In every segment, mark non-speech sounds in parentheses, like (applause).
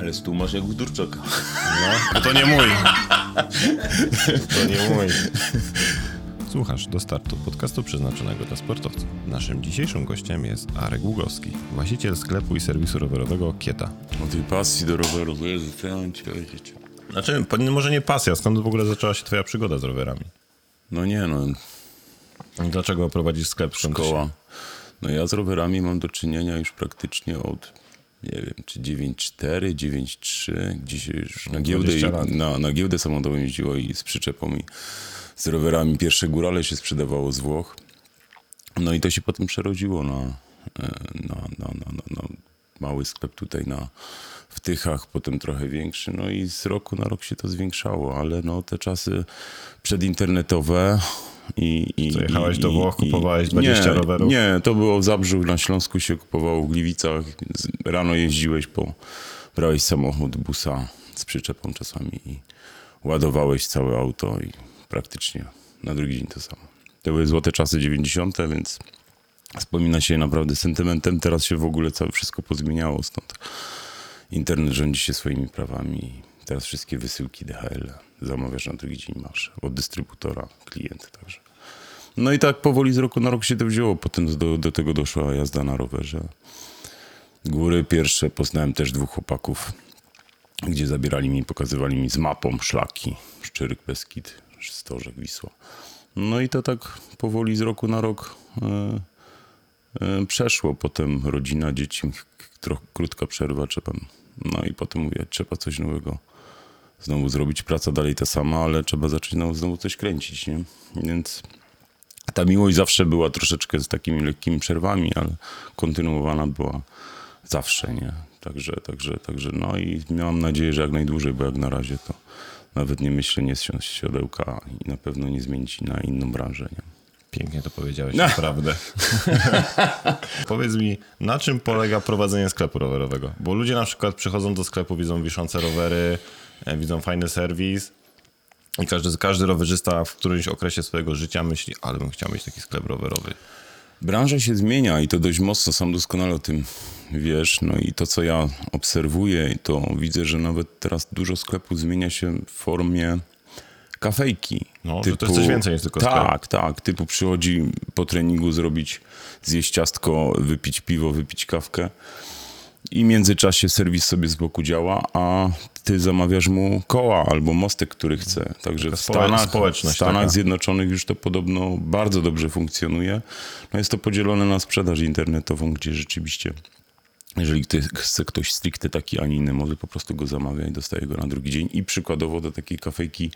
Ale stół masz jak u Durczaka. No, to nie mój. To nie mój. Słuchasz do startu podcastu przeznaczonego dla sportowców. Naszym dzisiejszym gościem jest Arek Ługowski, właściciel sklepu i serwisu rowerowego Kieta. O tej pasji do roweru, to jest, co ja mam ci powiedzieć? Znaczy, może nie pasja, skąd w ogóle zaczęła się twoja przygoda z rowerami? No nie no, Dlaczego prowadzisz sklep? Szkoła. No ja z rowerami mam do czynienia już praktycznie od, nie wiem, czy 9.4, 9.3, gdzieś już na giełdę, 20 lat. na, na giełdę samochodową jeździło i z przyczepą i z rowerami. Pierwsze górale się sprzedawało z Włoch. No i to się potem przerodziło na, e, na, na, na, na, na mały sklep tutaj na, w Tychach, potem trochę większy. No i z roku na rok się to zwiększało, ale no te czasy przedinternetowe i... i Co, jechałeś i- do Włoch, kupowałeś 20 nie, rowerów? Nie, to było w Zabrzu, na Śląsku się kupowało w Gliwicach. Rano jeździłeś po, brałeś samochód, busa z przyczepą czasami i ładowałeś całe auto i praktycznie na drugi dzień to samo. To były złote czasy 90., więc wspomina się naprawdę sentymentem. Teraz się w ogóle całe wszystko pozmieniało, stąd internet rządzi się swoimi prawami. Teraz wszystkie wysyłki DHL zamawiasz na drugi dzień masz od dystrybutora, klient także. No i tak powoli z roku na rok się to wzięło. Potem do, do tego doszła jazda na rowerze. Góry pierwsze poznałem też dwóch chłopaków, gdzie zabierali mi, pokazywali mi z mapą szlaki. Szczyrk, Beskid, Stożek, Wisła. No i to tak powoli z roku na rok e, przeszło. Potem rodzina, dzieci, krótka przerwa, trzeba, no i potem mówię, trzeba coś nowego znowu zrobić. Praca dalej ta sama, ale trzeba zacząć znowu, znowu coś kręcić, nie? Więc ta miłość zawsze była troszeczkę z takimi lekkimi przerwami, ale kontynuowana była zawsze, nie? Także, także, także, no i miałam nadzieję, że jak najdłużej, bo jak na razie to nawet nie myślę nie zsiąść z siodełka i na pewno nie zmienić na inną branżę, nie? Pięknie to powiedziałeś, naprawdę. (laughs) Powiedz mi, na czym polega prowadzenie sklepu rowerowego? Bo ludzie na przykład przychodzą do sklepu, widzą wiszące rowery, e, widzą fajny serwis i każdy, każdy rowerzysta w którymś okresie swojego życia myśli, ale bym chciał mieć taki sklep rowerowy. Branża się zmienia i to dość mocno, sam doskonale o tym wiesz. No i to, co ja obserwuję, to widzę, że nawet teraz dużo sklepów zmienia się w formie kafejki. No, że to jest coś więcej niż tylko sklep. Tak, tak. Typu przychodzi po treningu zrobić, zjeść ciastko, wypić piwo, wypić kawkę. I w międzyczasie serwis sobie z boku działa, a ty zamawiasz mu koła albo mostek, który chce. Także w Stanach, w Stanach taka. Zjednoczonych już to podobno bardzo dobrze funkcjonuje. No jest to podzielone na sprzedaż internetową, gdzie rzeczywiście jeżeli ktoś, chce ktoś stricte taki, a nie inny, może po prostu go zamawia i dostaje go na drugi dzień. I przykładowo do takiej kafejki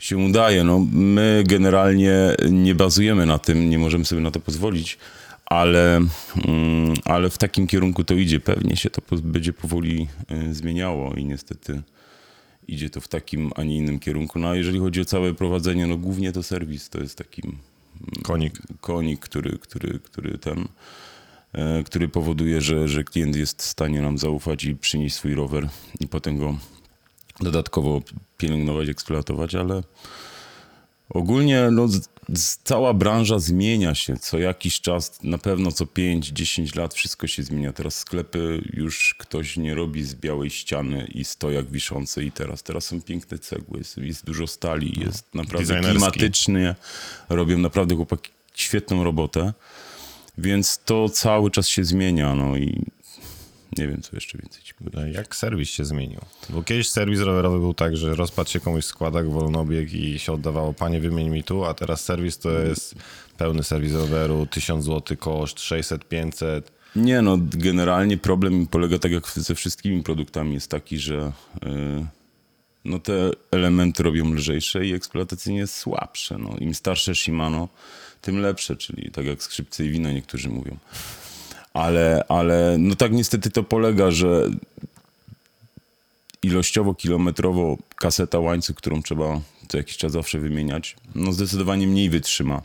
się udaje. No, my generalnie nie bazujemy na tym, nie możemy sobie na to pozwolić, ale, mm, ale w takim kierunku to idzie. Pewnie się to będzie powoli y, zmieniało i niestety idzie to w takim, a nie innym kierunku. No a jeżeli chodzi o całe prowadzenie, no głównie to serwis to jest takim Konik. konik, który, który, który ten, e, który powoduje, że, że klient jest w stanie nam zaufać i przynieść swój rower i potem go dodatkowo pielęgnować, eksploatować, ale ogólnie no, cała branża zmienia się. Co jakiś czas, na pewno co 5-10 lat wszystko się zmienia. Teraz sklepy już ktoś nie robi z białej ściany i stojak wiszący i teraz, teraz są piękne cegły, jest, jest dużo stali, jest naprawdę klimatycznie, robią naprawdę chłopaki świetną robotę, więc to cały czas się zmienia, no i nie wiem, co jeszcze więcej ci powiedzieć. Jak serwis się zmienił? Bo kiedyś serwis rowerowy był tak, że rozpadł się komuś składak, wolnobieg i się oddawało, panie wymień mi tu, a teraz serwis to jest pełny serwis roweru, 1000 zł koszt, 600, 500. Nie, no generalnie problem polega tak jak ze wszystkimi produktami jest taki, że yy, no te elementy robią lżejsze i eksploatacyjnie słabsze. No. Im starsze Shimano, tym lepsze, czyli tak jak skrzypce i wina niektórzy mówią. Ale, ale no tak niestety to polega, że ilościowo, kilometrowo kaseta łańcuch, którą trzeba co jakiś czas zawsze wymieniać, no zdecydowanie mniej wytrzyma.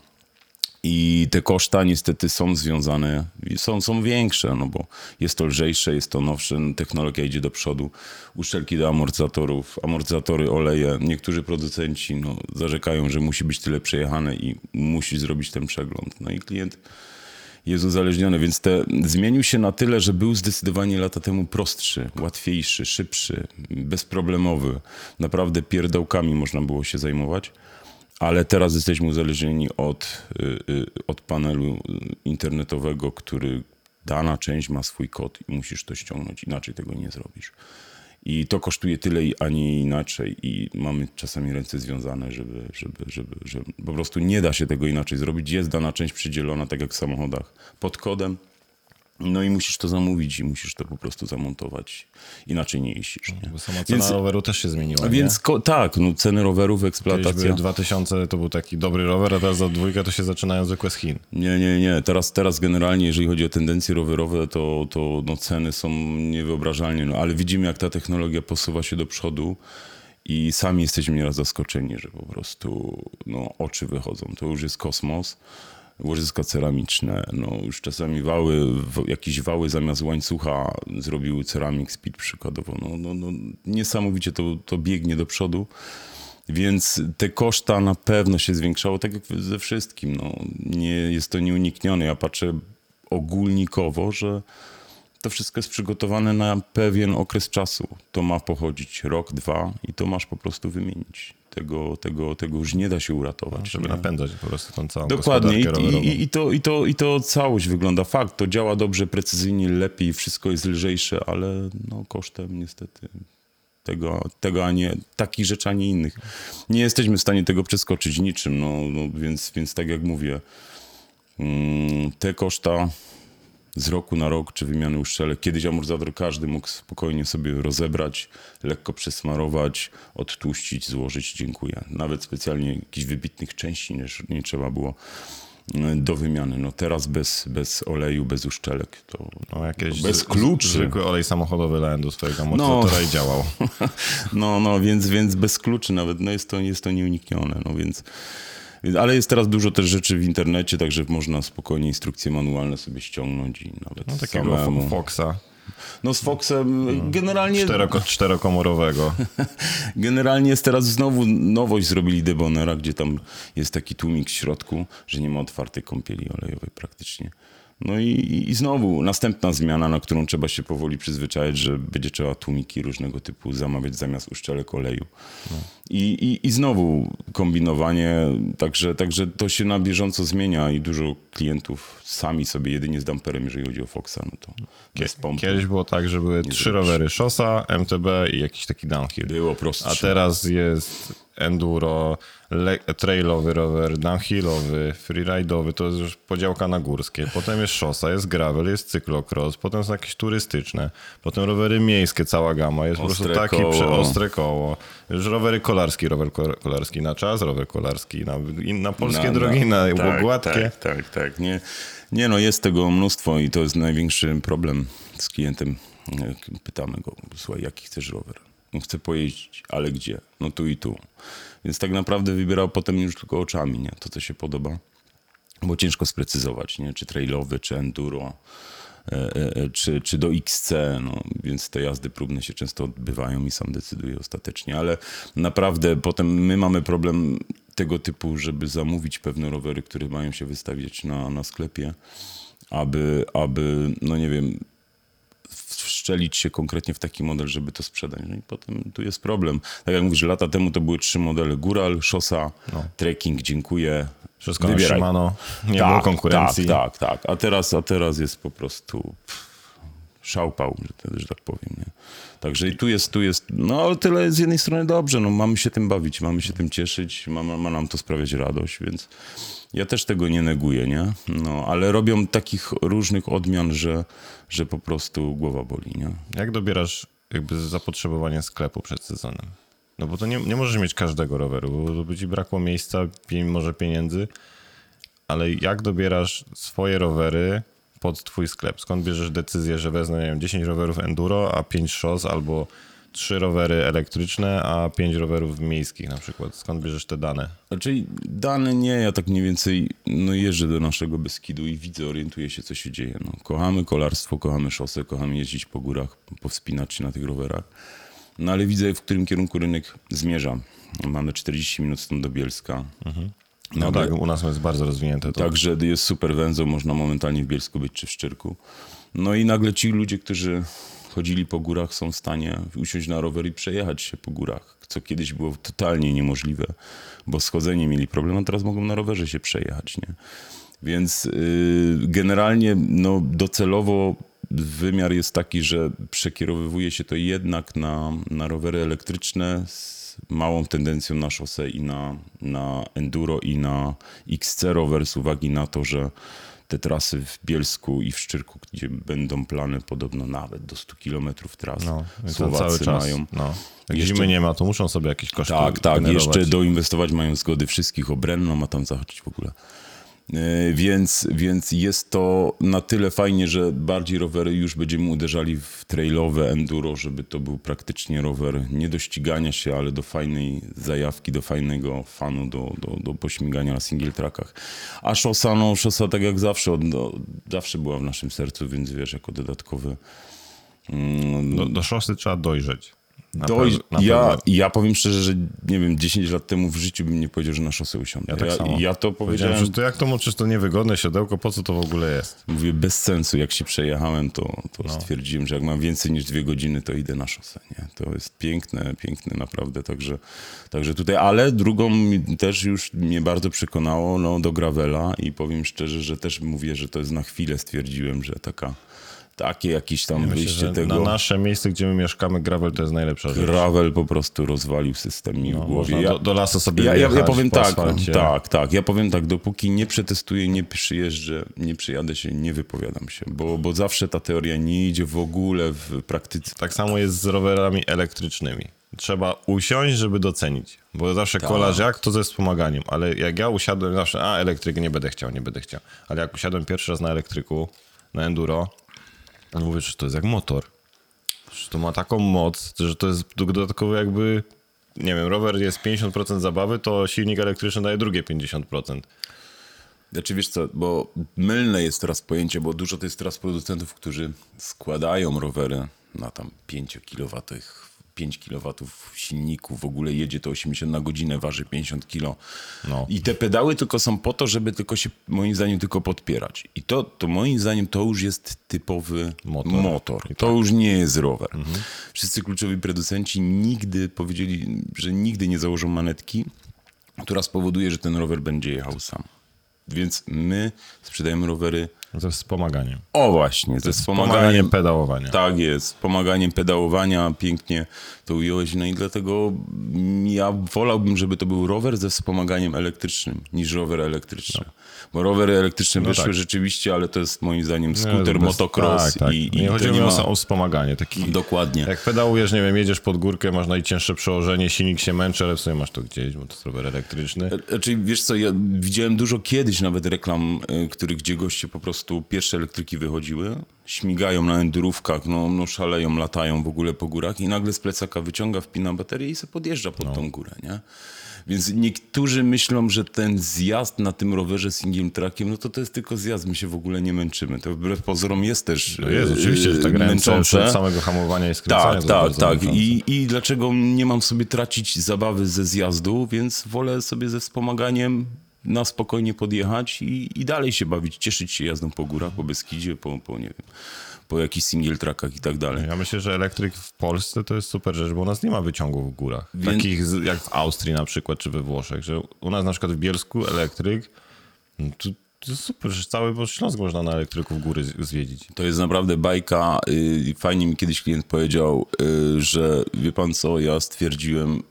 I te koszta niestety są związane, są, są większe, no bo jest to lżejsze, jest to nowsze, technologia idzie do przodu, uszczelki do amortyzatorów, amortyzatory, oleje. Niektórzy producenci no, zarzekają, że musi być tyle przejechane i musi zrobić ten przegląd. No i klient jest uzależniony, więc te, zmienił się na tyle, że był zdecydowanie lata temu prostszy, łatwiejszy, szybszy, bezproblemowy. Naprawdę pierdołkami można było się zajmować, ale teraz jesteśmy uzależnieni od, y, y, od panelu internetowego, który dana część ma swój kod i musisz to ściągnąć, inaczej tego nie zrobisz. I to kosztuje tyle, a nie inaczej. I mamy czasami ręce związane, żeby, żeby, żeby, żeby po prostu nie da się tego inaczej zrobić. Jest dana część przydzielona, tak jak w samochodach, pod kodem. No i musisz to zamówić i musisz to po prostu zamontować. Inaczej nie jeździsz. Nie? Bo sama cena Więc- roweru też się zmieniła, Więc ko- tak, no ceny rowerów, eksploatacja. były 2000 to był taki dobry rower, a teraz za dwójkę to się zaczynają zwykłe z Chin. Nie, nie, nie. Teraz, teraz generalnie, jeżeli chodzi o tendencje rowerowe, to, to no, ceny są niewyobrażalnie. No, ale widzimy, jak ta technologia posuwa się do przodu i sami jesteśmy nieraz zaskoczeni, że po prostu no, oczy wychodzą. To już jest kosmos. Łożyska ceramiczne, no już czasami wały, jakieś wały zamiast łańcucha zrobiły ceramic speed przykładowo. No, no, no, niesamowicie to, to biegnie do przodu. Więc te koszta na pewno się zwiększało, tak jak ze wszystkim. No, nie jest to nieuniknione. Ja patrzę ogólnikowo, że to wszystko jest przygotowane na pewien okres czasu. To ma pochodzić rok, dwa i to masz po prostu wymienić. Tego, tego, tego już nie da się uratować. Żeby nie? napędzać po prostu tą całą Dokładnie. I, i, i, to, i, to, I to całość wygląda. Fakt, to działa dobrze, precyzyjnie, lepiej, wszystko jest lżejsze, ale no, kosztem niestety tego, tego a nie, takich rzeczy, a nie innych. Nie jesteśmy w stanie tego przeskoczyć niczym, no, no więc, więc tak jak mówię, mm, te koszta z roku na rok, czy wymiany uszczelek. Kiedyś amortyzator każdy mógł spokojnie sobie rozebrać, lekko przesmarować, odtłuścić, złożyć, dziękuję. Nawet specjalnie jakichś wybitnych części nie, nie trzeba było mm, do wymiany. No teraz bez, bez oleju, bez uszczelek to No, jakieś bez kluczy. Zwykły olej samochodowy lałem do swojego amortyzatora i działał. (laughs) No, no, więc, więc bez kluczy nawet, no jest to, jest to nieuniknione, no więc... Ale jest teraz dużo też rzeczy w internecie, także można spokojnie instrukcje manualne sobie ściągnąć i nawet No, takiego samemu. Fo- Foxa, No z Foxem generalnie, czteroko, czterokomorowego. (laughs) generalnie jest teraz znowu nowość zrobili Debonera, gdzie tam jest taki tłumik w środku, że nie ma otwartej kąpieli olejowej praktycznie. No i, i- znowu następna zmiana, na którą trzeba się powoli przyzwyczaić, że będzie trzeba tłumiki różnego typu zamawiać zamiast uszczelek oleju. I, i, I znowu kombinowanie, także, także to się na bieżąco zmienia i dużo klientów sami sobie jedynie z damperem, jeżeli chodzi o Foxa, no to bez pompy. Kiedyś było tak, że były trzy rowery szosa, MTB i jakiś taki downhill. Było prostsze. A teraz jest enduro, trailowy rower, downhillowy, freeride'owy, to jest już podziałka na górskie. Potem jest szosa, jest gravel, jest cyklocross, potem są jakieś turystyczne, potem rowery miejskie, cała gama, jest po Ostre prostu taki koło. przeostre koło. Już rowery kolarski, rower ko- kolarski na czas, rower kolarski na, na polskie drogi, na, tak, gładkie. Tak, tak, tak. Nie, nie no, jest tego mnóstwo i to jest największy problem z klientem. Pytamy go, słuchaj, jaki chcesz rower? Chcę pojeździć, ale gdzie? No tu i tu. Więc tak naprawdę wybierał potem już tylko oczami, nie? To, co się podoba. Bo ciężko sprecyzować, nie? Czy trailowy, czy enduro, e, e, czy, czy do XC, no, więc te jazdy próbne się często odbywają i sam decyduje ostatecznie, ale naprawdę potem my mamy problem tego typu, żeby zamówić pewne rowery, które mają się wystawiać na, na sklepie, aby, aby, no nie wiem, wszczelić się konkretnie w taki model, żeby to sprzedać. No i potem tu jest problem. Tak jak mówisz, lata temu to były trzy modele. Góral, szosa, trekking, dziękuję. Wszystko na Wybieraj. Shimano, nie tak, było konkurencji. Tak, tak, tak. A teraz, a teraz jest po prostu szałpał, że, że tak powiem. Nie? Także i tu jest, tu jest, no ale tyle z jednej strony dobrze, no mamy się tym bawić, mamy się tym cieszyć, ma, ma ma nam to sprawiać radość, więc ja też tego nie neguję, nie? No, ale robią takich różnych odmian, że, że po prostu głowa boli, nie? Jak dobierasz jakby zapotrzebowanie sklepu przed sezonem? No bo to nie, nie możesz mieć każdego roweru, bo by ci brakło miejsca, może pieniędzy, ale jak dobierasz swoje rowery pod twój sklep? Skąd bierzesz decyzję, że wezmę nie wiem, 10 rowerów enduro, a 5 szos, albo 3 rowery elektryczne, a 5 rowerów miejskich na przykład? Skąd bierzesz te dane? Znaczy dane nie, ja tak mniej więcej no, jeżdżę do naszego Beskidu i widzę, orientuję się, co się dzieje. No, kochamy kolarstwo, kochamy szosę, kochamy jeździć po górach, powspinać się na tych rowerach. No ale widzę, w którym kierunku rynek zmierza. Mamy 40 minut stąd do Bielska. No tak, u nas jest bardzo rozwinięte to. Także jest super węzeł, można momentalnie w Bielsku być czy w Szczyrku. No i nagle ci ludzie, którzy chodzili po górach są w stanie usiąść na rower i przejechać się po górach, co kiedyś było totalnie niemożliwe, bo schodzenie mieli problem, a teraz mogą na rowerze się przejechać, nie? Więc yy, generalnie no, docelowo wymiar jest taki, że przekierowywuje się to jednak na, na rowery elektryczne z małą tendencją na szosę i na, na enduro i na XC rower z uwagi na to, że te trasy w Bielsku i w Szczyrku, gdzie będą plany podobno nawet do 100 km tras. No, Słowacy mają. No. Jak Jeszcze- zimy nie ma, to muszą sobie jakieś koszty Tak, tak. generować. Jeszcze doinwestować mają zgody wszystkich o Brenno, ma tam zahaczyć w ogóle. E, Więc, więc jest to na tyle fajnie, że bardziej rowery już będziemy uderzali w trailowe enduro, żeby to był praktycznie rower nie do ścigania się, ale do fajnej zajawki, do fajnego fanu, do, do, do pośmigania na single trackach. A szosa, no szosa tak jak zawsze, od, zawsze była w naszym sercu, więc wiesz, jako dodatkowy mm, Do, do szosy trzeba dojrzeć. Doj... ja, ja powiem szczerze, że nie wiem, 10 lat temu w życiu bym nie powiedział, że na szosę usiądę. Ja tak ja, samo. ja to Powiedziałem, że to jak to możesz to niewygodne siodełko, po co to w ogóle jest? mówię bez sensu. Jak się przejechałem, to, to No. stwierdziłem, że jak mam więcej niż dwie godziny, to idę na szosę. Nie? To jest piękne, piękne naprawdę. Także, także tutaj, ale drugą też już mnie bardzo przekonało no, do Gravela i powiem szczerze, że też mówię, że to jest na chwilę stwierdziłem, że taka, takie jakieś tam Myślę, wyjście tego... na nasze miejsce, gdzie my mieszkamy, gravel to jest najlepsza rzecz. Gravel po prostu rozwalił system mi w głowie. No, Ja- do, do lasu sobie Ja, ja, ja powiem po tak, asfalcie. tak, tak. Ja powiem tak, dopóki nie przetestuję, nie przyjeżdżę, nie przyjadę się, nie wypowiadam się, bo, bo zawsze ta teoria nie idzie w ogóle w praktyce. Tak samo jest z rowerami elektrycznymi. Trzeba usiąść, żeby docenić. Bo zawsze Tak. kolarz jak to ze wspomaganiem, ale jak ja usiadłem zawsze, a elektryk nie będę chciał, nie będę chciał. Ale jak usiadłem pierwszy raz na elektryku, na enduro, to mówię, że to jest jak motor. Że to ma taką moc, że to jest dodatkowo jakby, nie wiem, rower jest 50% zabawy, to silnik elektryczny daje drugie 50%. Znaczy wiesz co, bo mylne jest teraz pojęcie, bo dużo to jest teraz producentów, którzy składają rowery na tam 5 kW, 5 kW silniku, w ogóle jedzie to 80 na godzinę, waży 50 kg. No. I te pedały tylko są po to, żeby tylko się, moim zdaniem, tylko podpierać. I to, to moim zdaniem to już jest typowy Motor. motor. I To już nie jest rower. Wszyscy kluczowi producenci nigdy powiedzieli, że nigdy nie założą manetki, która spowoduje, że ten rower będzie jechał sam. Więc my sprzedajemy rowery. Ze wspomaganiem. O właśnie, ze Wspomaganie wspomaganiem. pedałowania. Tak jest, wspomaganiem pedałowania, pięknie to ująłeś. No i dlatego ja wolałbym, żeby to był rower ze wspomaganiem elektrycznym niż rower elektryczny. Bo rowery elektryczne wyszły tak. rzeczywiście, ale to jest moim zdaniem Nie, skuter, motocross tak, tak. i, i nie to chodzi nie ma... o, wspomaganie. Taki, Dokładnie. Jak pedałujesz, nie wiem, jedziesz pod górkę, masz najcięższe przełożenie, silnik się męczy, ale w sumie masz to gdzieś, bo to jest rower elektryczny. Znaczy, wiesz co, ja widziałem dużo kiedyś nawet reklam, y, których gdzie goście po prostu pierwsze elektryki wychodziły, śmigają na endurówkach, no, no szaleją, latają w ogóle po górach i nagle z plecaka wyciąga, wpina baterię i se podjeżdża pod tą górę, nie? Więc niektórzy myślą, że ten zjazd na tym rowerze single trackiem, no to to jest tylko zjazd, my się w ogóle nie męczymy. To wbrew pozorom jest też To jest oczywiście, że tak męczące. od samego hamowania i skręcania. Tak, tak, tak. męczące. I, I dlaczego nie mam sobie tracić zabawy ze zjazdu, więc wolę sobie ze wspomaganiem na spokojnie podjechać i, i dalej się bawić, cieszyć się jazdą po górach, po Beskidzie, po, po nie wiem, po jakichś single trackach i tak dalej. Ja myślę, że elektryk w Polsce to jest super rzecz, bo u nas nie ma wyciągów w górach. Więc- Takich jak w Austrii na przykład, czy we Włoszech, że u nas na przykład w Bielsku elektryk, no to, to super, że cały Śląsk można na elektryku w góry zwiedzić. To jest naprawdę bajka. y, Fajnie mi kiedyś klient powiedział, y, że wie pan co, ja stwierdziłem,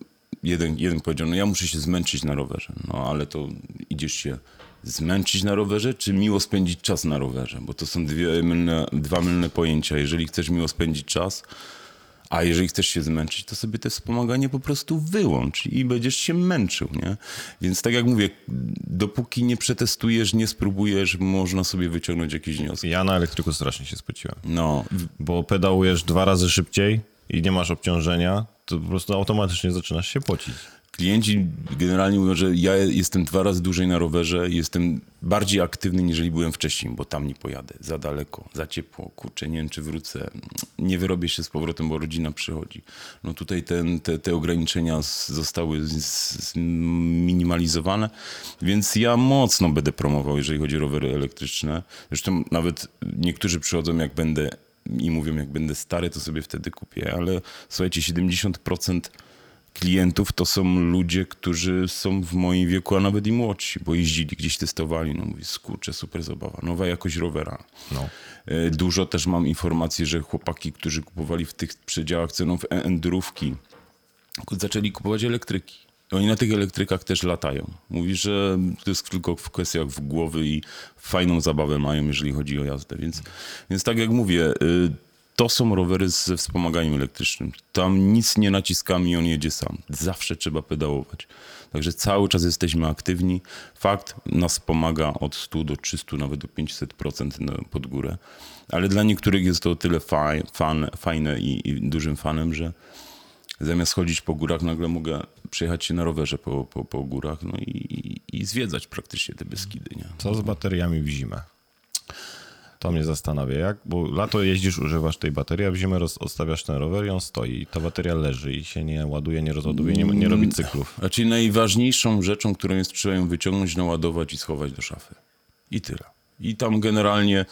jeden, jeden powiedział, no ja muszę się zmęczyć na rowerze. No ale to idziesz się zmęczyć na rowerze, czy miło spędzić czas na rowerze? Bo to są dwie mylne, dwa mylne pojęcia. Jeżeli chcesz miło spędzić czas, a jeżeli chcesz się zmęczyć, to sobie te wspomaganie po prostu wyłącz i będziesz się męczył, nie? Więc tak jak mówię, dopóki nie przetestujesz, nie spróbujesz, można sobie wyciągnąć jakieś wnioski. Ja na elektryku strasznie się spociłem, No, bo pedałujesz dwa razy szybciej i nie masz obciążenia, to po prostu automatycznie zaczynasz się pocić. Klienci generalnie mówią, że ja jestem dwa razy dłużej na rowerze, jestem bardziej aktywny niżeli byłem wcześniej, bo tam nie pojadę, za daleko, za ciepło, kurczę, nie wiem czy wrócę, nie wyrobię się z powrotem, bo rodzina przychodzi. No tutaj ten, te, te ograniczenia zostały zminimalizowane, więc ja mocno będę promował, jeżeli chodzi o rowery elektryczne. Zresztą nawet niektórzy przychodzą, jak będę i mówią, jak będę stary, to sobie wtedy kupię, ale słuchajcie, 70% klientów to są ludzie, którzy są w moim wieku, a nawet i młodsi, bo jeździli, gdzieś testowali. No mówię, skurczę, super zabawa, nowa jakość rowera. No. E, Dużo też mam informacji, że chłopaki, którzy kupowali w tych przedziałach cenów e- endurówki, zaczęli kupować elektryki. Oni na tych elektrykach też latają. Mówi, że to jest tylko w kwestiach w głowy i fajną zabawę mają, jeżeli chodzi o jazdę. Więc, więc tak jak mówię, y, to są rowery ze wspomaganiem elektrycznym. Tam nic nie naciskamy i on jedzie sam. Zawsze trzeba pedałować. Także cały czas jesteśmy aktywni. Fakt nas pomaga od 100 do 300, nawet do 500% na- pod górę. Ale dla niektórych jest to o tyle faj, fan, fajne i, i dużym fanem, że zamiast chodzić po górach, nagle mogę przejechać się na rowerze po, po, po górach no i, i zwiedzać praktycznie te Beskidy. Nie? Co z bateriami w zimę? To mnie zastanawia, jak, bo lato jeździsz, używasz tej baterii, a w zimę roz, odstawiasz ten rower i on stoi. I ta bateria leży i się nie ładuje, nie rozładuje, nie, nie robi cyklów. Znaczy najważniejszą rzeczą, którą jest trzeba ją wyciągnąć, naładować i schować do szafy. I tyle. I tam generalnie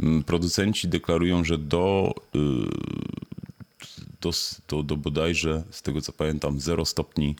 mm, producenci deklarują, że do, y, do, do, do bodajże, z tego co pamiętam, 0 stopni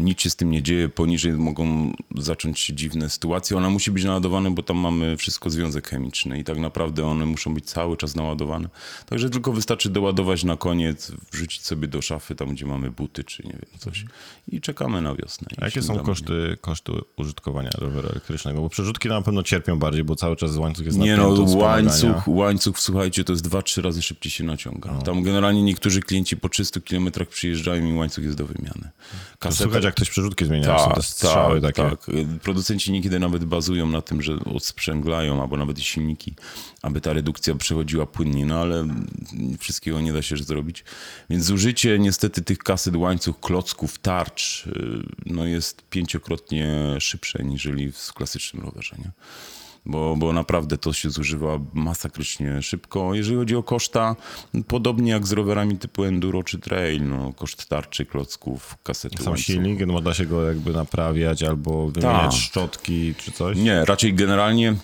nic się z tym nie dzieje, poniżej mogą zacząć się dziwne sytuacje. Ona musi być naładowana, bo tam mamy wszystko związek chemiczny i tak naprawdę one muszą być cały czas naładowane. Także tylko wystarczy doładować na koniec, wrzucić sobie do szafy, tam gdzie mamy buty czy nie wiem, coś i czekamy na wiosnę. A jakie są koszty, koszty użytkowania roweru elektrycznego? Bo przerzutki na pewno cierpią bardziej, bo cały czas łańcuch jest Nie no, łańcuch, łańcuch, słuchajcie, to jest dwa, trzy razy szybciej się naciąga. No. Tam generalnie niektórzy klienci po 300 kilometrach przyjeżdżają i łańcuch jest do wymiany. Kaseta, Jak ktoś przerzutki zmienia, są te strzały takie. tak. Producenci niekiedy nawet bazują na tym, że odsprzęglają, albo nawet silniki, aby ta redukcja przechodziła płynnie, no ale wszystkiego nie da się zrobić. Więc zużycie niestety tych kaset, łańcuch, klocków, tarcz, y, no jest pięciokrotnie szybsze niżeli w klasycznym rowerze, nie? Bo, bo naprawdę to się zużywa masakrycznie szybko. Jeżeli chodzi o koszta, podobnie jak z rowerami typu enduro czy trail, no, koszt tarczy, klocków, kasety, Sam silnik, no, da się go jakby naprawiać albo wymieniać Tak. szczotki czy coś? Nie, raczej generalnie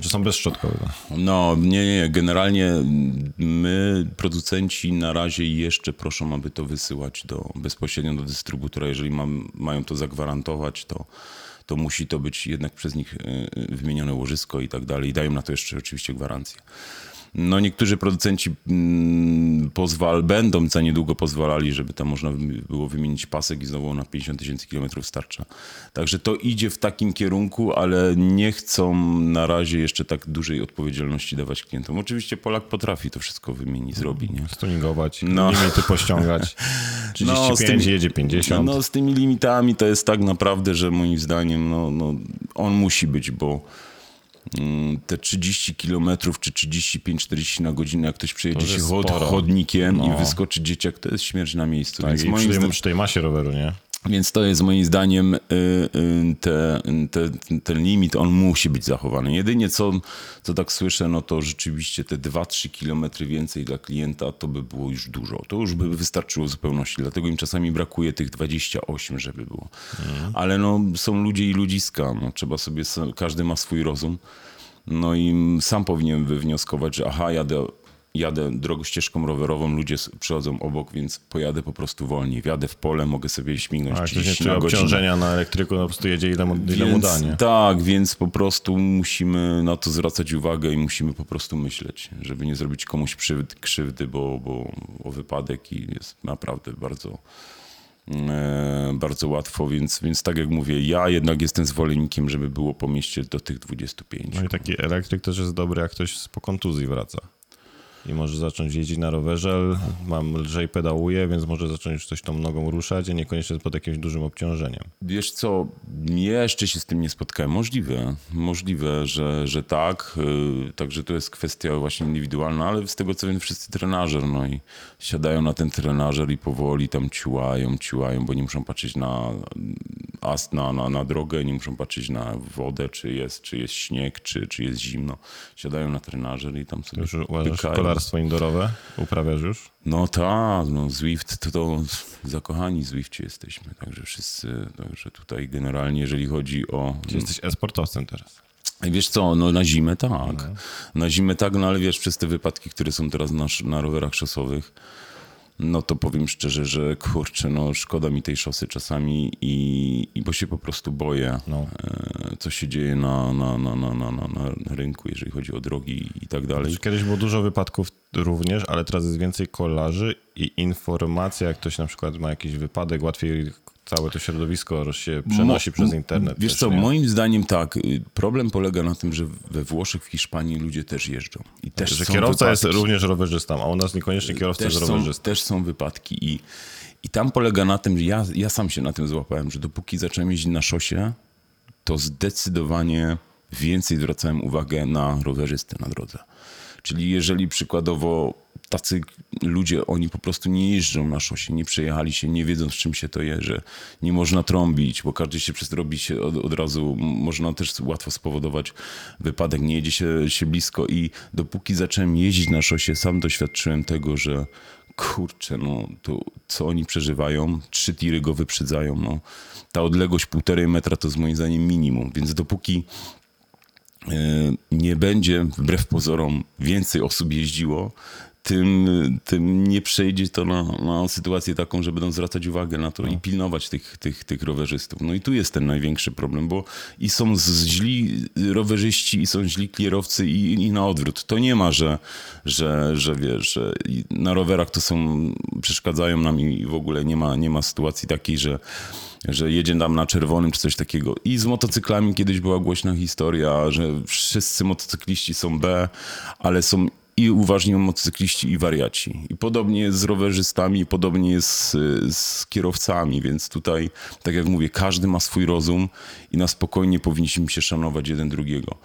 Czy są bezszczotkowe? No, nie, nie, nie. Generalnie my, producenci, na razie jeszcze proszą, aby to wysyłać do, bezpośrednio do dystrybutora. Jeżeli mam, mają to zagwarantować, to, to musi to być jednak przez nich y, y, wymienione łożysko i tak dalej. I dają na to jeszcze oczywiście gwarancję. No niektórzy producenci mm, pozwal, będą za niedługo pozwalali, żeby tam można było wymienić pasek i znowu na 50 tysięcy kilometrów starcza. Także to idzie w takim kierunku, ale nie chcą na razie jeszcze tak dużej odpowiedzialności dawać klientom. Oczywiście Polak potrafi to wszystko wymienić, zrobi, nie? Stuningować, No. limity pościągać. (laughs) 35, z tymi- jedzie 50. No z tymi limitami to jest tak naprawdę, że moim zdaniem no, no, on musi być, bo te 30 km czy 35-40 na godzinę, jak ktoś przejedzie się sporo. chodnikiem No. i wyskoczy dzieciak, to jest śmierć na miejscu. tak, więc, i moim przy, zdaniem, przy tej masie roweru, nie? Więc to jest moim zdaniem y, y, te, te, ten limit, on musi być zachowany. Jedynie co, co tak słyszę, no to rzeczywiście te 2-3 kilometry więcej dla klienta to by było już dużo. To już by wystarczyło w zupełności. Dlatego im czasami brakuje tych 28, żeby było. Ale no, są ludzie i ludziska. No, trzeba sobie, każdy ma swój rozum. No i sam powinien wywnioskować, że aha, jadę, jadę drogą ścieżką rowerową, ludzie przychodzą obok, więc pojadę po prostu wolniej. Wjadę w pole, mogę sobie śmignąć A jak ktoś nie 30 czuje na godzinę. obciążenia na elektryku, no po prostu jedzie ile mu, ile mu Więc, da, nie? tak, więc po prostu musimy na to zwracać uwagę i musimy po prostu myśleć, żeby nie zrobić komuś krzywdy, krzywdy bo, bo o wypadek i jest naprawdę bardzo, e, bardzo łatwo, więc, więc tak jak mówię, ja jednak jestem zwolennikiem, żeby było po mieście do tych 25. No i taki elektryk też jest dobry, jak ktoś po kontuzji wraca. I może zacząć jeździć na rowerze, mam lżej pedałuję, więc może zacząć już coś tą nogą ruszać, a niekoniecznie pod jakimś dużym obciążeniem. Wiesz co, jeszcze się z tym nie spotkałem. Możliwe, możliwe, że, że tak. Yy, Także to jest kwestia właśnie indywidualna, ale z tego co wiem, wszyscy trenażer, no i siadają na ten trenażer i powoli tam ciłają, ciłają, bo nie muszą patrzeć na ast, na, na, na drogę, nie muszą patrzeć na wodę, czy jest, czy jest śnieg, czy, czy jest zimno. Siadają na trenażer i tam sobie Już uważasz pykają. Kolarstwo indoorowe? Uprawiasz już? No tak, no Zwift to, to zakochani Zwifcie jesteśmy, także wszyscy, także tutaj generalnie jeżeli chodzi o... Czy jesteś e-sportowcem teraz? Wiesz co, no na zimę tak, na zimę tak, no ale wiesz, przez te wypadki, które są teraz na, na rowerach szosowych, no to powiem szczerze, że kurczę, no szkoda mi tej szosy czasami i, i bo się po prostu boję, No. e, co się dzieje na, na, na, na, na, na, na rynku, jeżeli chodzi o drogi i tak dalej. Kiedyś było dużo wypadków również, ale teraz jest więcej kolarzy i informacja, jak ktoś na przykład ma jakiś wypadek, łatwiej całe to środowisko się przenosi Mo- przez internet. Wiesz też, co, nie? moim zdaniem tak. y, Problem polega na tym, że we Włoszech, w Hiszpanii ludzie też jeżdżą. I też Że są kierowca jest wypadki. również rowerzystą, a u nas niekoniecznie kierowca też jest są, rowerzystą. też są wypadki i, i tam polega na tym, że ja, ja sam się na tym złapałem, że dopóki zacząłem jeździć na szosie, to zdecydowanie więcej zwracałem uwagę na rowerzystę na drodze. Czyli jeżeli przykładowo tacy ludzie, oni po prostu nie jeżdżą na szosie, nie przejechali się, nie wiedzą z czym się to je, że nie można trąbić, bo każdy się przez robi się od, od razu, można też łatwo spowodować wypadek, nie jedzie się, się blisko i dopóki zacząłem jeździć na szosie, sam doświadczyłem tego, że kurczę, no to co oni przeżywają, trzy tiry go wyprzedzają, no. Ta odległość półtorej metra to jest moim zdaniem minimum, więc dopóki nie będzie, wbrew pozorom, więcej osób jeździło, tym, tym nie przejdzie to na, na sytuację taką, że będą zwracać uwagę na to i pilnować tych, tych, tych rowerzystów. No i tu jest ten największy problem, bo i są z- źli rowerzyści, i są źli kierowcy, i, i na odwrót. To nie ma, że, że, że wiesz, że na rowerach to są, przeszkadzają nam i w ogóle nie ma, nie ma sytuacji takiej, że że jedzie tam na czerwonym czy coś takiego. I z motocyklami kiedyś była głośna historia, że wszyscy motocykliści są B, ale są i uważni motocykliści i wariaci. I podobnie jest z rowerzystami, podobnie jest z, z kierowcami, więc tutaj, tak jak mówię, każdy ma swój rozum i na spokojnie powinniśmy się szanować jeden drugiego.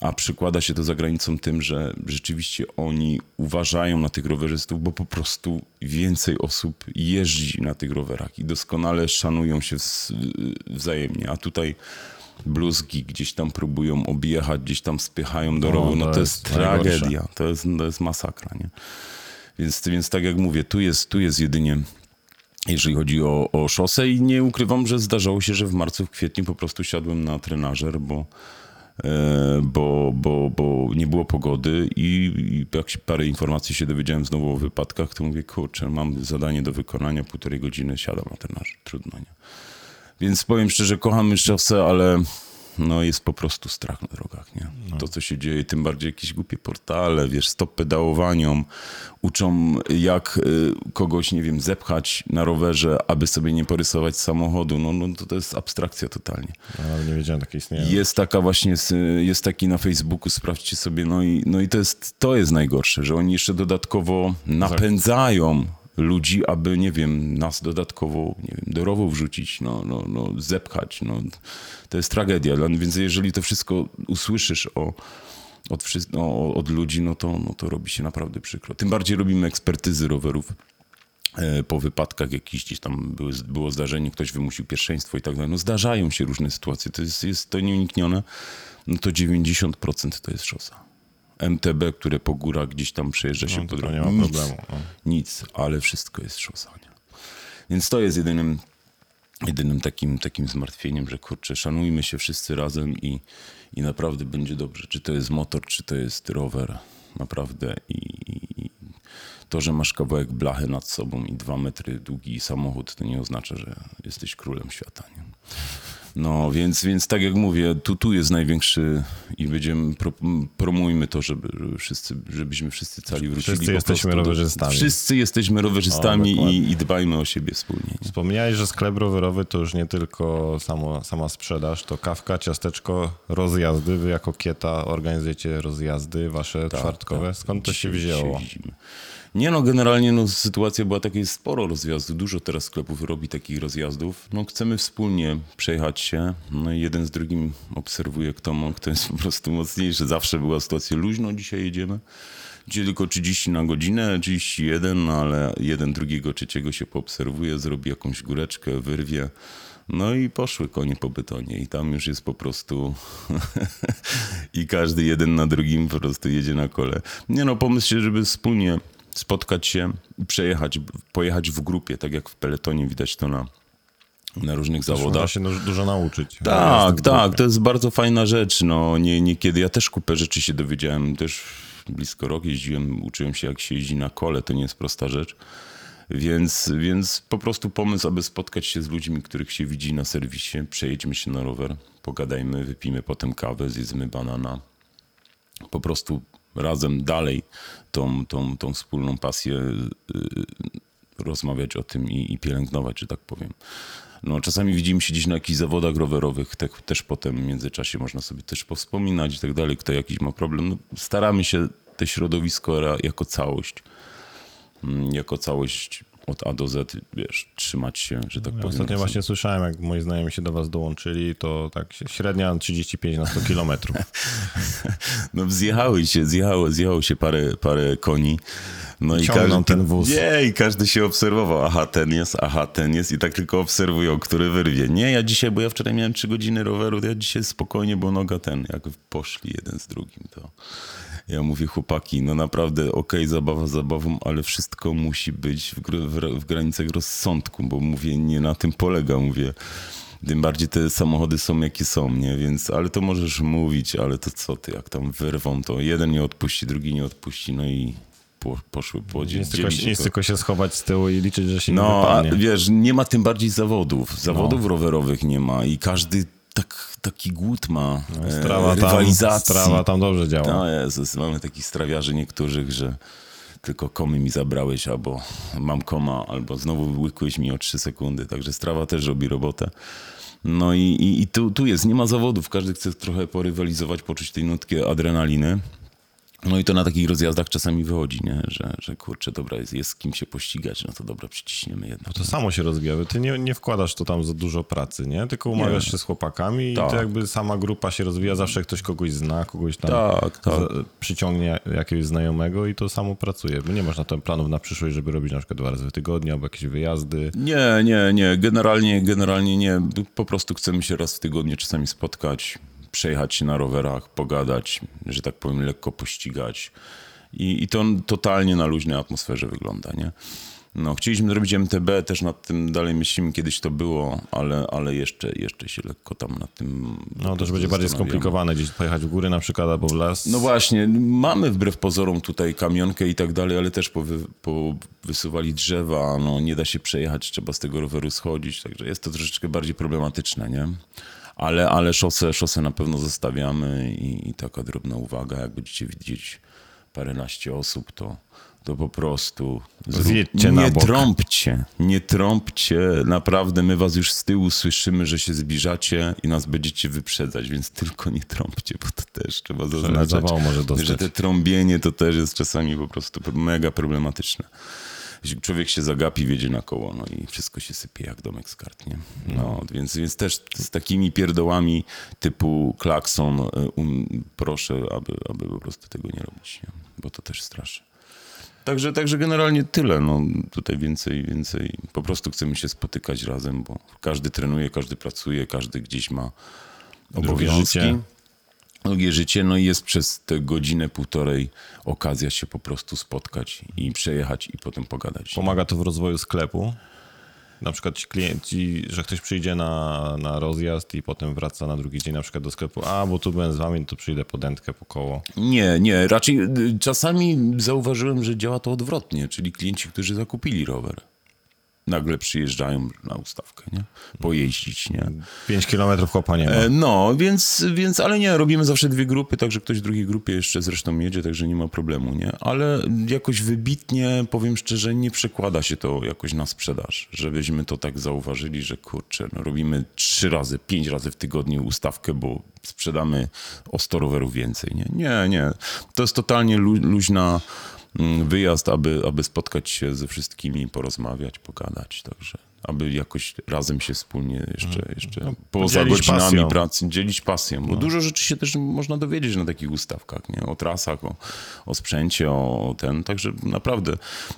A przykłada się to za granicą tym, że rzeczywiście oni uważają na tych rowerzystów, bo po prostu więcej osób jeździ na tych rowerach i doskonale szanują się wz- wzajemnie. A tutaj bluzgi gdzieś tam próbują objechać, gdzieś tam spychają do No, rowu. No to to jest jest tragedia, to jest, to jest masakra, nie? Więc, więc tak jak mówię, tu jest, tu jest jedynie jeżeli chodzi o, o szosę i nie ukrywam, że zdarzało się, że w marcu, w kwietniu po prostu siadłem na trenażer, bo, bo, bo, bo nie było pogody i, i jak się parę informacji się dowiedziałem znowu o wypadkach, to mówię, kurczę, mam zadanie do wykonania, półtorej godziny siadam na trenażer, trudno, nie? Więc powiem szczerze, kochamy szosę, ale no jest po prostu strach na drogach, nie? To, co się dzieje, tym bardziej jakieś głupie portale, wiesz, stop pedałowaniom, uczą jak y, kogoś, nie wiem, zepchać na rowerze, aby sobie nie porysować samochodu, no, no to, to jest abstrakcja totalnie. No, nie wiedziałem, takie istnieje. Jest taka właśnie, jest taki na Facebooku, sprawdźcie sobie, no i, no i to, jest, to jest najgorsze, że oni jeszcze dodatkowo napędzają ludzi, aby, nie wiem, nas dodatkowo, nie wiem, do rowu wrzucić, no, no, no zepchać, no. To jest tragedia, Dla- więc jeżeli to wszystko usłyszysz o, od, no, od ludzi, no to, no to robi się naprawdę przykro. Tym bardziej robimy ekspertyzy rowerów e, po wypadkach jakiś gdzieś tam były, było zdarzenie, ktoś wymusił pierwszeństwo i tak dalej. No zdarzają się różne sytuacje, to jest, jest to nieuniknione. No to 90% to jest szosa. MTB, które po górach gdzieś tam przejeżdża się No, po drodze. nie ma Nic, problemu. No. nic, ale wszystko jest szosa. Nie? Więc to jest jedynym, jedynym takim, takim zmartwieniem, że kurczę, szanujmy się wszyscy razem i, i naprawdę będzie dobrze. Czy to jest motor, czy to jest rower, naprawdę. I, i to, że masz kawałek blachy nad sobą i dwa metry długi samochód, to nie oznacza, że jesteś królem świata. Nie? No, więc, więc tak jak mówię, tu, tu jest największy i będziemy, pro, promujmy to, żeby, żeby wszyscy, żebyśmy wszyscy cali wrócili. Wszyscy jesteśmy prostu rowerzystami. Wszyscy jesteśmy rowerzystami O, i, i dbajmy o siebie wspólnie. nie? Wspomniałeś, że sklep rowerowy to już nie tylko samo, sama sprzedaż, to kawka, ciasteczko, rozjazdy. Wy jako Kieta organizujecie rozjazdy wasze czwartkowe. Skąd to się Tak, wzięło? widzimy. Nie no, generalnie no, sytuacja była taka, jest sporo rozjazdów, dużo teraz sklepów robi takich rozjazdów. No chcemy wspólnie przejechać się, no i jeden z drugim obserwuje, kto, ma, kto jest po prostu mocniejszy. Zawsze była sytuacja luźno, dzisiaj jedziemy. Dzisiaj tylko 30 na godzinę, 31, no ale jeden drugiego trzeciego się poobserwuje, zrobi jakąś góreczkę, wyrwie. No i poszły konie po betonie i tam już jest po prostu (laughs) i każdy jeden na drugim po prostu jedzie na kole. Nie no, pomysł się, żeby wspólnie spotkać się przejechać, pojechać w grupie, tak jak w peletonie widać to na, na różnych Można zawodach. się du- dużo nauczyć. Tak, tak, to jest bardzo fajna rzecz. No, nie, niekiedy ja też kupę rzeczy się dowiedziałem. Też blisko rok jeździłem, uczyłem się jak się jeździ na kole, to nie jest prosta rzecz. Więc, więc po prostu pomysł, aby spotkać się z ludźmi, których się widzi na serwisie, przejedźmy się na rower, pogadajmy, wypijmy potem kawę, zjedzmy banana. Po prostu razem dalej tą, tą, tą wspólną pasję y, rozmawiać o tym i, i pielęgnować, że tak powiem. No, czasami widzimy się gdzieś na jakichś zawodach rowerowych, te, też potem w międzyczasie można sobie też powspominać i tak dalej, kto jakiś ma problem. No, staramy się te środowisko jako całość, mm, jako całość od A do Z, wiesz, trzymać się, że tak Ja powiem. ostatnio właśnie słyszałem, jak moi znajomi się do was dołączyli, to tak średnia 35 na 100 kilometrów. (laughs) No zjechały się, zjechało, zjechało się parę, parę koni. No i każdy, ten wóz. Nie, i każdy się obserwował. Aha, ten jest, aha, ten jest. I tak tylko obserwują, który wyrwie. Nie, ja dzisiaj, bo ja wczoraj miałem 3 godziny roweru, ja dzisiaj spokojnie, bo noga ten, jak poszli jeden z drugim, to ja mówię, chłopaki, no naprawdę, okej, zabawa zabawą, ale wszystko musi być w, gr- w, w granicach rozsądku, bo mówię, nie na tym polega, mówię. Tym bardziej te samochody są jakie są, nie? Więc, ale to możesz mówić, ale to co ty, jak tam wyrwą, to jeden nie odpuści, drugi nie odpuści, no i po, poszły po Nic tylko, się to. tylko się schować z tyłu i liczyć, że się nie No, a wypadnie. wiesz, nie ma tym bardziej zawodów. Zawodów No. rowerowych nie ma i każdy tak, taki głód ma e, Strawa tam, rywalizacji. strawa tam dobrze działa. No Jezus, mamy takich strawiarzy niektórych, że tylko komy mi zabrałeś, albo mam koma, albo znowu łykłeś mi o 3 sekundy. Także strawa też robi robotę. No i, i, i tu, tu jest, nie ma zawodów. Każdy chce trochę porywalizować, poczuć tej nutki adrenaliny. No i to na takich rozjazdach czasami wychodzi, nie? Że, że kurczę, dobra, jest, jest z kim się pościgać, no to dobra, przyciśniemy jedno. To samo się rozwija. Ty nie, nie wkładasz tu tam za dużo pracy, nie? Tylko umawiasz Nie. się z chłopakami Tak. i to jakby sama grupa się rozwija. Zawsze ktoś kogoś zna, kogoś tam Tak, tak. przyciągnie jakiegoś znajomego i to samo pracuje. Bo nie masz na to planów na przyszłość, żeby robić na przykład dwa razy w tygodniu albo jakieś wyjazdy. Nie, nie, nie. Generalnie, generalnie nie. Po prostu chcemy się raz w tygodniu czasami spotkać, przejechać się na rowerach, pogadać, że tak powiem, lekko pościgać. I, i to totalnie na luźnej atmosferze wygląda, nie? No, chcieliśmy zrobić MTB, też nad tym dalej myślimy, kiedyś to było, ale, ale jeszcze, jeszcze się lekko tam nad tym... No już będzie bardziej skomplikowane. Gdzieś pojechać w góry na przykład albo w las. No właśnie, mamy wbrew pozorom tutaj kamionkę i tak dalej, ale też powy, powysuwali drzewa, no nie da się przejechać, trzeba z tego roweru schodzić, także jest to troszeczkę bardziej problematyczne, nie? Ale, ale szosę, szosę na pewno zostawiamy i, i taka drobna uwaga, jak będziecie widzieć paręnaście osób, to, to po prostu Zjedźcie nie bok. trąbcie, nie trąbcie, naprawdę my was już z tyłu słyszymy, że się zbliżacie i nas będziecie wyprzedzać, więc tylko nie trąbcie, bo to też trzeba zaznaczać, zawału może dostać. że te trąbienie to też jest czasami po prostu mega problematyczne. Człowiek się zagapi, wiedzie na koło, no i wszystko się sypie jak domek z kart, nie? No, więc, więc też z takimi pierdołami typu klakson, y, um, proszę, aby, aby po prostu tego nie robić, nie? bo to też straszy. Także, także generalnie tyle. No, tutaj więcej, więcej. Po prostu chcemy się spotykać razem, bo każdy trenuje, każdy pracuje, każdy gdzieś ma obowiązki. Drugie życie, no i jest przez tę godzinę, półtorej okazja się po prostu spotkać i przejechać i potem pogadać. Pomaga to w rozwoju sklepu. Na przykład ci klienci, że ktoś przyjdzie na, na rozjazd i potem wraca na drugi dzień na przykład do sklepu, a bo tu byłem z wami, to przyjdę po dętkę, po koło. Nie, nie. Raczej y, czasami zauważyłem, że działa to odwrotnie, czyli klienci, którzy zakupili rower. Nagle przyjeżdżają na ustawkę, nie? Pojeździć, nie? 5 kilometrów chłopa nie ma. E, No, więc, więc, ale nie, robimy zawsze dwie grupy, także ktoś w drugiej grupie jeszcze zresztą jedzie, także nie ma problemu, nie? Ale jakoś wybitnie, powiem szczerze, nie przekłada się to jakoś na sprzedaż, żebyśmy to tak zauważyli, że kurczę, no robimy trzy razy, pięć razy w tygodniu ustawkę, bo sprzedamy o 100 rowerów więcej, nie? Nie, nie. To jest totalnie lu- luźna wyjazd, aby, aby spotkać się ze wszystkimi, porozmawiać, pogadać, także aby jakoś razem się wspólnie jeszcze, jeszcze poza podzielić godzinami pasją. pracy, dzielić pasją, bo dużo rzeczy się też można dowiedzieć na takich ustawkach, nie? o trasach, o, o sprzęcie, o, o ten, także naprawdę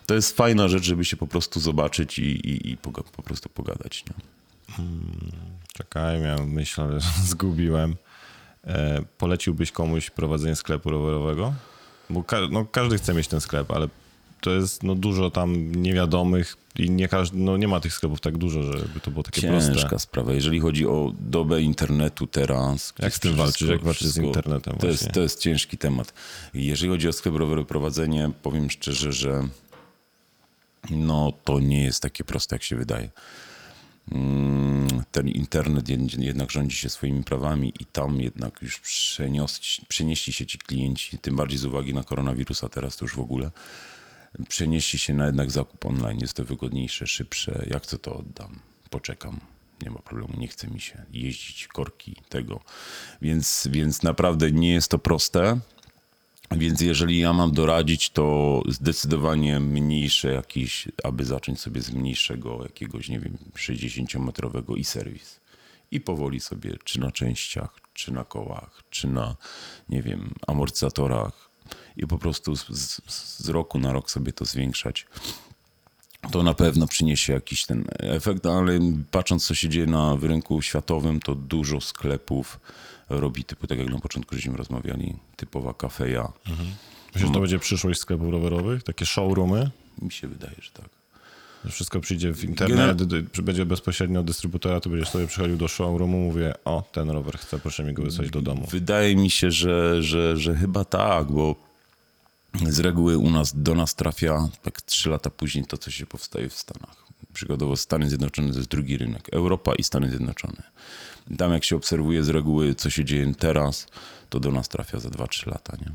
to jest fajna rzecz, żeby się po prostu zobaczyć i, i, i poga- po prostu pogadać. Nie? Czekaj, miałem myśl, ale (laughs) zgubiłem. E, poleciłbyś komuś prowadzenie sklepu rowerowego? Bo ka- no, każdy chce mieć ten sklep, ale to jest no, dużo tam niewiadomych i nie, każdy, no, nie ma tych sklepów tak dużo, żeby to było takie Ciężka proste. sprawa. Jeżeli chodzi o dobę internetu teraz. Jak z tym walczysz? Jak walczysz z internetem To jest, to jest ciężki temat. Jeżeli chodzi o sklep rowerowy prowadzenie, powiem szczerze, że no to nie jest takie proste, jak się wydaje. Mm, Ten internet jed- jednak rządzi się swoimi prawami i tam jednak już przenios, przenieśli się ci klienci, tym bardziej z uwagi na koronawirusa teraz to już w ogóle, przenieśli się na jednak zakup online. Jest to wygodniejsze, szybsze. Jak co to oddam? Poczekam. Nie ma problemu, nie chce mi się jeździć, korki, tego. Więc, więc naprawdę nie jest to proste. Więc jeżeli ja mam doradzić, to zdecydowanie mniejsze jakieś, aby zacząć sobie z mniejszego jakiegoś, nie wiem, 60-metrowego i serwis. I powoli sobie, czy na częściach, czy na kołach, czy na, nie wiem, amortyzatorach. I po prostu z, z, z roku na rok sobie to zwiększać. To na pewno przyniesie jakiś ten efekt, ale patrząc, co się dzieje na rynku światowym, to dużo sklepów robi typu, tak jak na początku żeśmy rozmawiali, typowa kafeja. Myślisz, że to będzie przyszłość sklepów rowerowych? Takie showroomy? Mi się wydaje, że tak. Wszystko przyjdzie w internet, czy będzie bezpośrednio od dystrybutora, to będziesz sobie przychodził do showroomu, mówię, o, ten rower chcę, proszę mi go wysłać do domu. Wydaje mi się, że, że, że chyba tak, bo z reguły u nas do nas trafia tak trzy lata później to, co się powstaje w Stanach. Przykładowo Stany Zjednoczone to jest drugi rynek, Europa i Stany Zjednoczone. Tam jak się obserwuje z reguły, co się dzieje teraz, to do nas trafia za 2-3 lata, nie?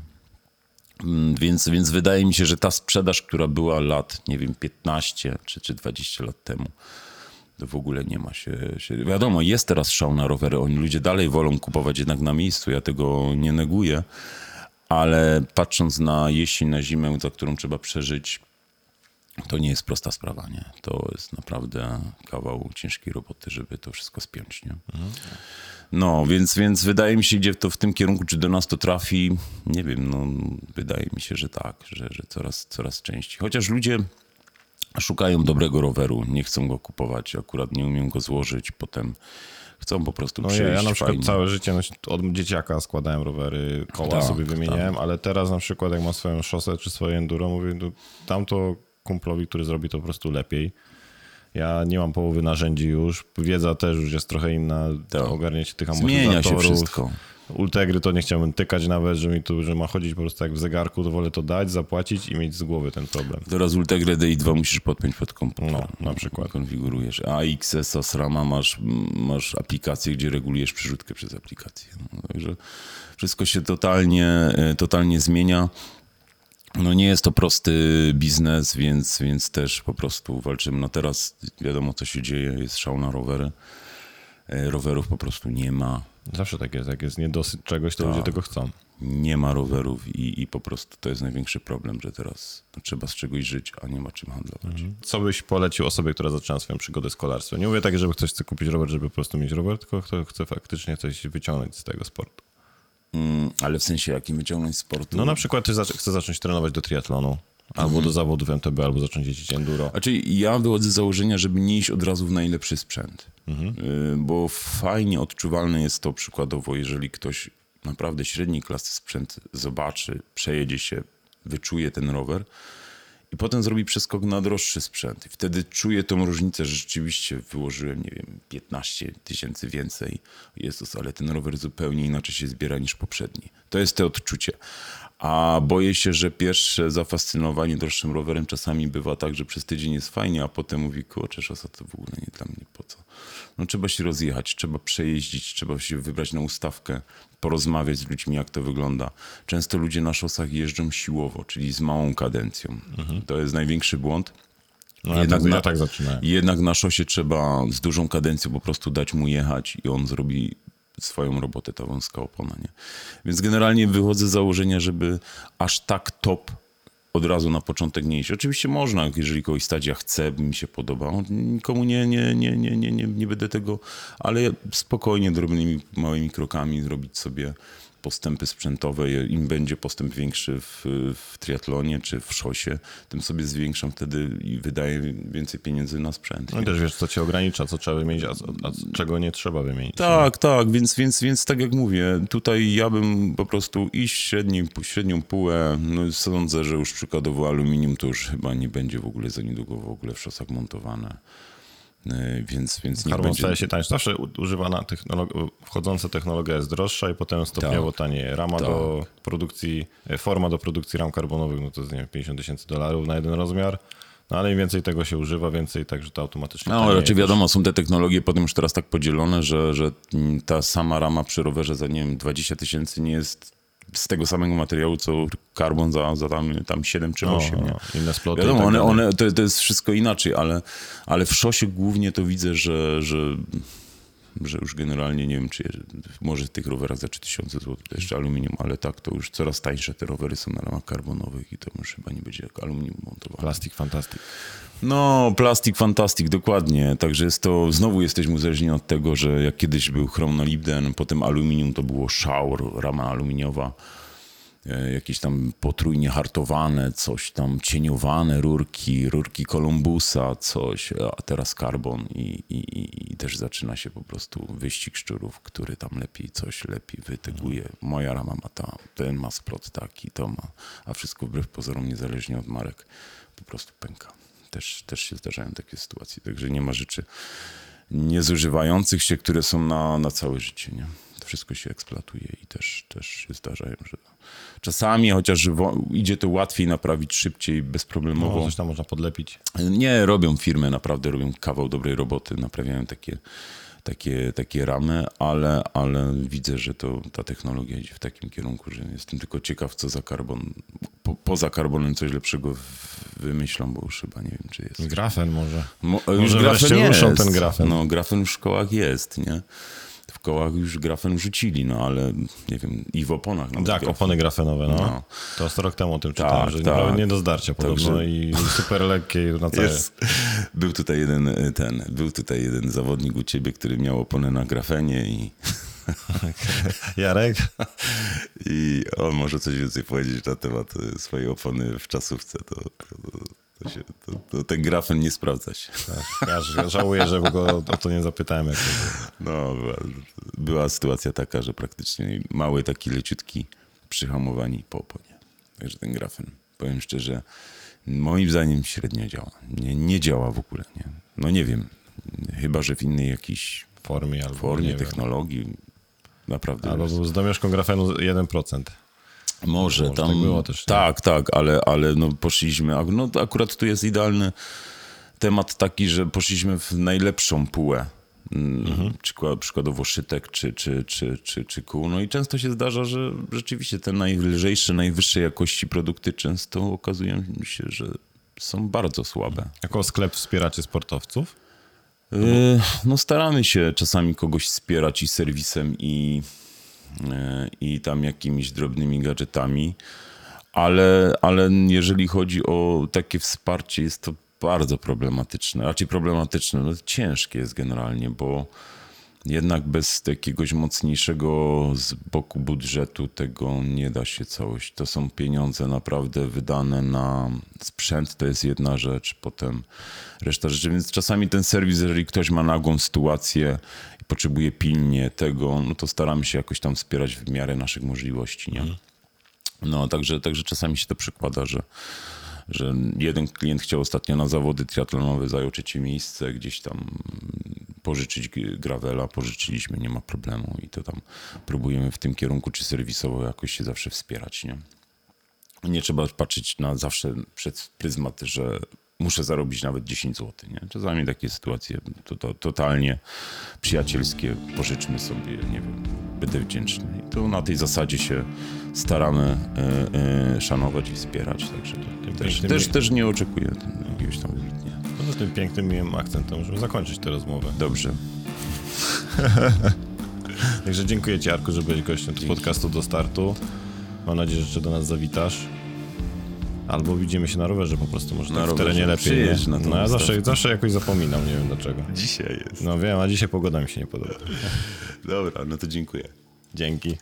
Mm, Więc, więc wydaje mi się, że ta sprzedaż, która była lat, nie wiem, 15 czy, czy 20 lat temu, to w ogóle nie ma się, się. Wiadomo, jest teraz szał na rowery. Oni ludzie dalej wolą kupować jednak na miejscu. Ja tego nie neguję. Ale patrząc na jesień, na zimę, za którą trzeba przeżyć, to nie jest prosta sprawa, nie? To jest naprawdę kawał ciężkiej roboty, żeby to wszystko spiąć, nie? No, więc, więc wydaje mi się, gdzie to w tym kierunku, czy do nas to trafi, nie wiem, no wydaje mi się, że tak, że, że coraz, coraz częściej. Chociaż ludzie szukają dobrego roweru, nie chcą go kupować, akurat nie umiem go złożyć, potem chcą po prostu No ja, przejść ja na przykład fajnie. całe życie od dzieciaka składałem rowery, koła Tak, sobie wymieniałem, ale teraz na przykład jak mam swoją szosę czy swoje enduro, mówię, no, tamto kumplowi, który zrobi to po prostu lepiej. Ja nie mam połowy narzędzi już, wiedza też już jest trochę inna, Tak. ogarnięcie tych Zmienia się wszystko. Ultegry to nie chciałbym tykać nawet, że mi tu, że ma chodzić po prostu jak w zegarku, to wolę to dać, zapłacić i mieć z głowy ten problem. Teraz Ultegra DI2 musisz podpiąć pod komputer. No, na przykład. Konfigurujesz. A XS, SRAMA masz, masz aplikację, gdzie regulujesz przerzutkę przez aplikację. No, także wszystko się totalnie, e, totalnie zmienia. No nie jest to prosty biznes, więc, więc też po prostu walczymy. No teraz wiadomo, co się dzieje, jest szał na rowery. E, Rowerów po prostu nie ma. Zawsze tak jest, jak jest niedosyt czegoś, to ludzie tego chcą. Nie ma rowerów i, i po prostu to jest największy problem, że teraz trzeba z czegoś żyć, a nie ma czym handlować. Co byś polecił osobie, która zaczyna swoją przygodę z kolarstwem? Nie mówię tak, żeby ktoś chce kupić rower, żeby po prostu mieć rower, tylko kto chce faktycznie coś wyciągnąć z tego sportu. Mm, ale w sensie jakim wyciągnąć sportu? No na przykład ty zac- zacząć trenować do triatlonu, albo do zawodów MTB, albo zacząć jeździć enduro. Znaczy, ja wychodzę z założenia, żeby nie iść od razu w najlepszy sprzęt. Y, Bo fajnie odczuwalne jest to przykładowo, jeżeli ktoś naprawdę średniej klasy sprzęt zobaczy, przejedzie się, wyczuje ten rower i potem zrobi przeskok na droższy sprzęt. I wtedy czuje tą różnicę, że rzeczywiście wyłożyłem, nie wiem, 15 tysięcy więcej. Jezus, ale ten rower zupełnie inaczej się zbiera niż poprzedni. To jest to odczucie. A boję się, że pierwsze zafascynowanie droższym rowerem czasami bywa tak, że przez tydzień jest fajnie, a potem mówi, kurczę, szosa to w ogóle nie dla mnie, po co? No trzeba się rozjechać, trzeba przejeździć, trzeba się wybrać na ustawkę, porozmawiać z ludźmi, jak to wygląda. Często ludzie na szosach jeżdżą siłowo, czyli z małą kadencją. To jest największy błąd. No, ja, tak, ja tak. Jednak na szosie trzeba z dużą kadencją po prostu dać mu jechać i on zrobi swoją robotę, ta wąska opona, nie? Więc generalnie wychodzę z założenia, żeby aż tak top od razu na początek nie iść. Oczywiście można, jeżeli kogoś stać, ja chcę, mi się podoba. Nikomu nie, nie, nie, nie, nie, nie, nie będę tego, ale spokojnie, drobnymi, małymi krokami zrobić sobie postępy sprzętowe. Im będzie postęp większy w, w triatlonie czy w szosie, tym sobie zwiększam wtedy i wydaję więcej pieniędzy na sprzęt. No i też wiesz, co cię ogranicza, co trzeba wymienić, a, a czego nie trzeba wymienić. Tak, tak, więc, więc, więc tak jak mówię, tutaj ja bym po prostu iść średni, średnią półę, no sądzę, że już przykładowo aluminium to już chyba nie będzie w ogóle za niedługo w ogóle w szosach montowane. Więc, więc nie Karbon będzie... staje się tańszy. Zawsze używana technolog- wchodząca technologia jest droższa i potem stopniowo Tak. tanieje. Rama Tak. do produkcji, e, forma do produkcji ram karbonowych, no to jest nie wiem, 50 tysięcy dolarów na jeden rozmiar. No ale im więcej tego się używa, więcej także to automatycznie No, tanieje. raczej wiadomo, są te technologie potem już teraz tak podzielone, że, że ta sama rama przy rowerze za, nie wiem, 20 tysięcy nie jest z tego samego materiału, co karbon za, za tam, tam 7 czy No, 8, nie? no, inne sploty i Wiadomo, tak one, one, to, to jest wszystko inaczej, ale, ale w szosie głównie to widzę, że, że, że już generalnie nie wiem, czy może w tych rowerach za 3000 zł to jeszcze aluminium, ale tak, to już coraz tańsze te rowery są na ramach karbonowych i to już chyba nie będzie jak aluminium montowane. Plastik fantastic. No, plastik fantastik, dokładnie. Także jest to, znowu jesteśmy uzależnieni od tego, że jak kiedyś był chromnolibden, potem aluminium to było szał, rama aluminiowa, jakieś tam potrójnie hartowane, coś tam cieniowane, rurki, rurki Columbusa, coś, a teraz karbon i, i, i- też zaczyna się po prostu wyścig szczurów, który tam lepiej coś lepiej wyteguje. Moja rama ma ta, ten ma splot taki, to ma, a wszystko wbrew pozorom niezależnie od marek po prostu pęka. Też, też się zdarzają takie sytuacje, także nie ma rzeczy niezużywających się, które są na, na całe życie, nie? To wszystko się eksploatuje i też, też się zdarzają, że czasami, chociaż idzie to łatwiej naprawić szybciej, bezproblemowo. No, coś tam można podlepić. Nie, robią firmy, naprawdę robią kawał dobrej roboty, naprawiają takie, takie, takie ramy, ale, ale widzę, że to, ta technologia idzie w takim kierunku, że jestem tylko ciekaw, co za karbon, po, poza karbonem coś lepszego w- wymyślą, bo już chyba nie wiem, czy jest. Grafen może. Mo, Może wreszcie ruszą ten grafen. No, grafen w szkołach jest, nie? W kołach już grafen rzucili, no ale nie wiem, i w oponach. nawet Tak, grafen. opony grafenowe, no. No. To 100 rok temu o tym Tak, czytałem, że tak. nie do zdarcia podobno Także- i (laughs) super lekkie na całe. Jest. Był tutaj jeden y, ten, był tutaj jeden zawodnik u ciebie, który miał oponę na grafenie i, (laughs) Jarek? i on może coś więcej powiedzieć na temat y, swojej opony w czasówce. To, to, to, się, to, to ten grafen nie sprawdza się. Tak, ja żałuję, że go o to nie zapytałem. Jak to. No, była, była sytuacja taka, że praktycznie mały taki leciutki przyhamowani po oponie. Także ten grafen, powiem szczerze, moim zdaniem średnio działa. Nie, nie działa w ogóle, nie? No nie wiem, chyba, że w innej jakiejś formie albo formie, nie wiem. technologii. Naprawdę. Albo z domieszką grafenu 1%. Może Może tam. tak było też? Tak, tak, ale, ale no poszliśmy. No akurat tu jest idealny temat taki, że poszliśmy w najlepszą półę. Mhm. Przykład, przykładowo szytek czy, czy, czy, czy, czy kół. No i często się zdarza, że rzeczywiście te najlżejsze, najwyższej jakości produkty często okazują się, że są bardzo słabe. Jako sklep wspieracie sportowców? Yy, No staramy się czasami kogoś wspierać i serwisem i, i tam jakimiś drobnymi gadżetami, ale, ale jeżeli chodzi o takie wsparcie, jest to bardzo problematyczne. Raczej problematyczne, no ciężkie jest generalnie, bo jednak bez jakiegoś mocniejszego z boku budżetu tego nie da się całość. To są pieniądze naprawdę wydane na sprzęt, to jest jedna rzecz, potem reszta rzeczy. Więc czasami ten serwis, jeżeli ktoś ma nagłą sytuację i potrzebuje pilnie tego, no to staramy się jakoś tam wspierać w miarę naszych możliwości, nie? No, także, także czasami się to przekłada, że, że jeden klient chciał ostatnio na zawody triatlonowe, zajął trzecie miejsce, gdzieś tam pożyczyć gravela, pożyczyliśmy, nie ma problemu i to tam próbujemy w tym kierunku, czy serwisowo jakoś się zawsze wspierać, nie? Nie trzeba patrzeć na zawsze przez pryzmat, że muszę zarobić nawet 10 zł. Nie? Czasami takie sytuacje to, to, totalnie przyjacielskie, pożyczmy sobie, nie wiem, będę wdzięczny. I to na tej zasadzie się staramy e, e, szanować i wspierać. Także to też, też, też nie oczekuję jakiegoś tam wybitnie. Poza tym pięknym, miłym akcentem możemy zakończyć tę rozmowę. Dobrze. (laughs) Także dziękuję Ci, Arku, że byłeś gościem z podcastu do startu. Mam nadzieję, że jeszcze do nas zawitasz. Albo widzimy się na rowerze po prostu, może Na tak w terenie lepiej. Przyjedź Nie? no ja zawsze, zawsze jakoś zapominam, nie wiem dlaczego. Dzisiaj jest. No wiem, a dzisiaj pogoda mi się nie podoba. Dobra, no to dziękuję. Dzięki.